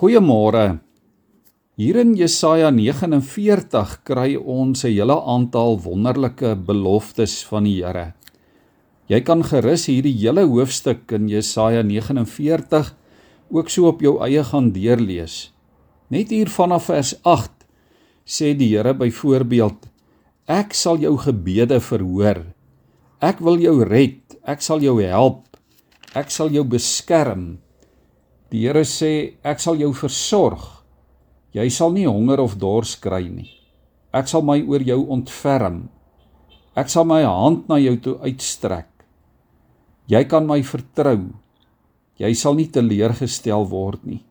Goeiemôre. Hier in Jesaja 49 kry ons 'n hele aantal wonderlike beloftes van die Here. Jy kan gerus hierdie hele hoofstuk in Jesaja 49 ook so op jou eie gaan deurlees. Net hier vanaf vers 8 sê die Here byvoorbeeld: Ek sal jou gebede verhoor. Ek wil jou red. Ek sal jou help. Ek sal jou beskerm. Die Here sê ek sal jou versorg. Jy sal nie honger of dors kry nie. Ek sal my oor jou ontferm. Ek sal my hand na jou toe uitstrek. Jy kan my vertrou. Jy sal nie teleurgestel word nie.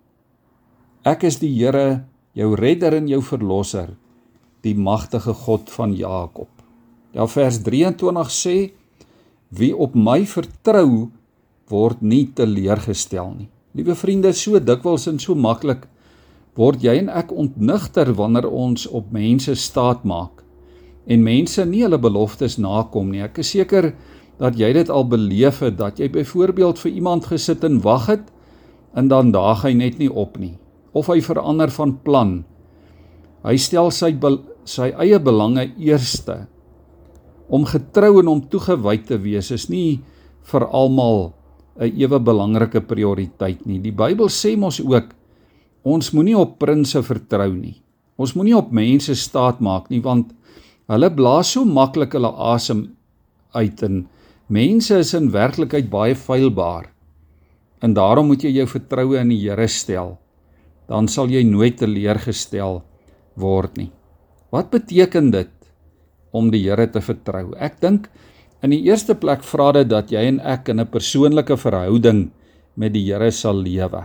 Ek is die Here, jou redder en jou verlosser, die magtige God van Jakob. Ja vers 23 sê wie op my vertrou word nie teleurgestel nie. Liewe vriende, so dikwels en so maklik word jy en ek ontnigter wanneer ons op mense staat maak en mense nie hulle beloftes nakom nie. Ek is seker dat jy dit al beleef het dat jy byvoorbeeld vir iemand gesit en wag het en dan daag hy net nie op nie of hy verander van plan. Hy stel sy sy eie belange eerste. Om getrou en om toegewy te wees is nie vir almal 'n ewe belangrike prioriteit nie. Die Bybel sê mos ook ons moenie op prinses vertrou nie. Ons moenie op mense staat maak nie want hulle blaas so maklik hulle asem uit en mense is in werklikheid baie feilbaar. En daarom moet jy jou vertroue in die Here stel. Dan sal jy nooit teleurgestel word nie. Wat beteken dit om die Here te vertrou? Ek dink In die eerste plek vra dit dat jy en ek in 'n persoonlike verhouding met die Here sal lewe.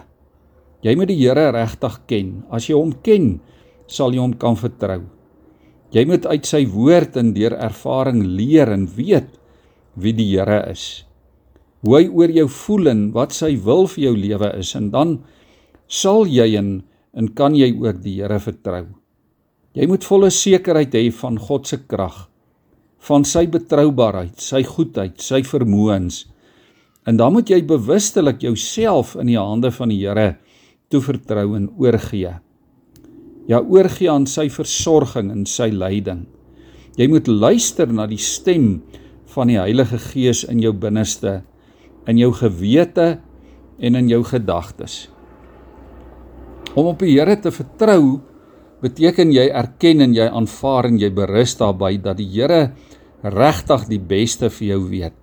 Jy moet die Here regtig ken. As jy hom ken, sal jy hom kan vertrou. Jy moet uit sy woord en deur ervaring leer en weet wie die Here is. Hoe hy oor jou voel en wat sy wil vir jou lewe is en dan sal jy en, en kan jy ook die Here vertrou. Jy moet volle sekerheid hê van God se krag van sy betroubaarheid, sy goedheid, sy vermoëns. En dan moet jy bewustelik jouself in die hande van die Here toevertrou en oorgee. Ja, oorgee aan sy versorging en sy leiding. Jy moet luister na die stem van die Heilige Gees in jou binneste, in jou gewete en in jou gedagtes. Om op die Here te vertrou beteken jy erken en jy aanvaar en jy berus daarbey dat die Here regtig die beste vir jou weet.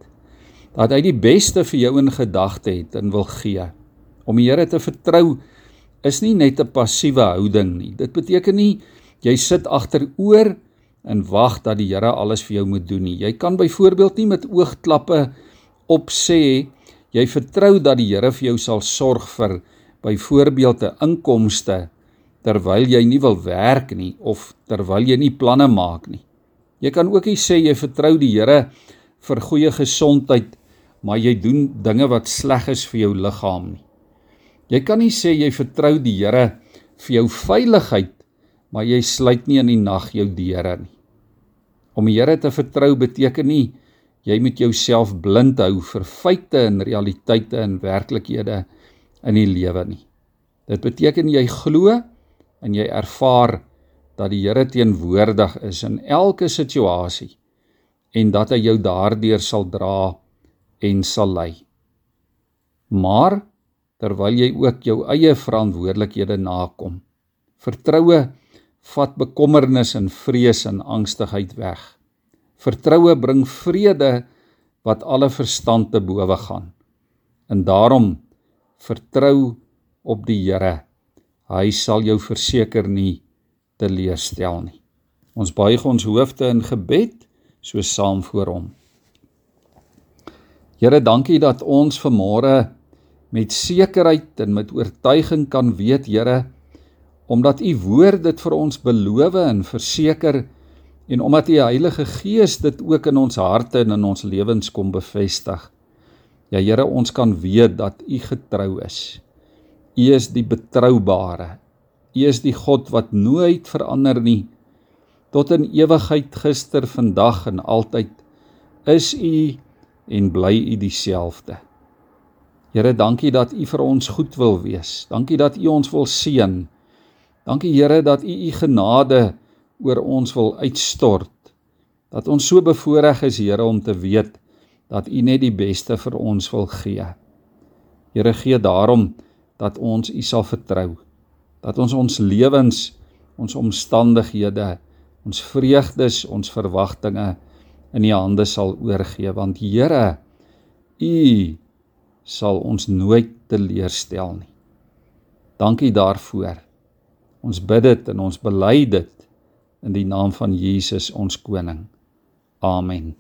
Dat hy die beste vir jou in gedagte het en wil gee. Om die Here te vertrou is nie net 'n passiewe houding nie. Dit beteken nie jy sit agteroor en wag dat die Here alles vir jou moet doen nie. Jy kan byvoorbeeld nie met oogklappe op sê jy vertrou dat die Here vir jou sal sorg vir byvoorbeeld 'n inkomste terwyl jy nie wil werk nie of terwyl jy nie planne maak nie. Jy kan ook nie sê jy vertrou die Here vir goeie gesondheid, maar jy doen dinge wat sleg is vir jou liggaam nie. Jy kan nie sê jy vertrou die Here vir jou veiligheid, maar jy sluit nie in die nag jou deure nie. Om die Here te vertrou beteken nie jy moet jouself blind hou vir feite en realiteite en werklikhede in die lewe nie. Dit beteken jy glo en jy ervaar dat die Here teenwoordig is in elke situasie en dat hy jou daardeur sal dra en sal lei. Maar terwyl jy ook jou eie verantwoordelikhede nakom, vertroue vat bekommernis en vrees en angstigheid weg. Vertroue bring vrede wat alle verstand te bowe gaan. En daarom vertrou op die Here. Hy sal jou verseker nie teleurstel nie. Ons buig ons hoofde in gebed so saam voor hom. Here, dankie dat ons vanmôre met sekerheid en met oortuiging kan weet, Here, omdat u woord dit vir ons beloof en verseker en omdat u Heilige Gees dit ook in ons harte en in ons lewens kom bevestig. Ja Here, ons kan weet dat u getrou is. U is die betroubare. U is die God wat nooit verander nie. Tot in ewigheid gister, vandag en altyd is U en bly U dieselfde. Here, dankie dat U vir ons goed wil wees. Dankie dat U ons wil seën. Dankie Here dat U U genade oor ons wil uitstort. Dat ons so bevoorreg is Here om te weet dat U net die beste vir ons wil gee. Here gee daarom dat ons U sal vertrou. Dat ons ons lewens, ons omstandighede, ons vreugdes, ons verwagtinge in U hande sal oorgee want Here U sal ons nooit teleurstel nie. Dankie daarvoor. Ons bid dit en ons bely dit in die naam van Jesus ons koning. Amen.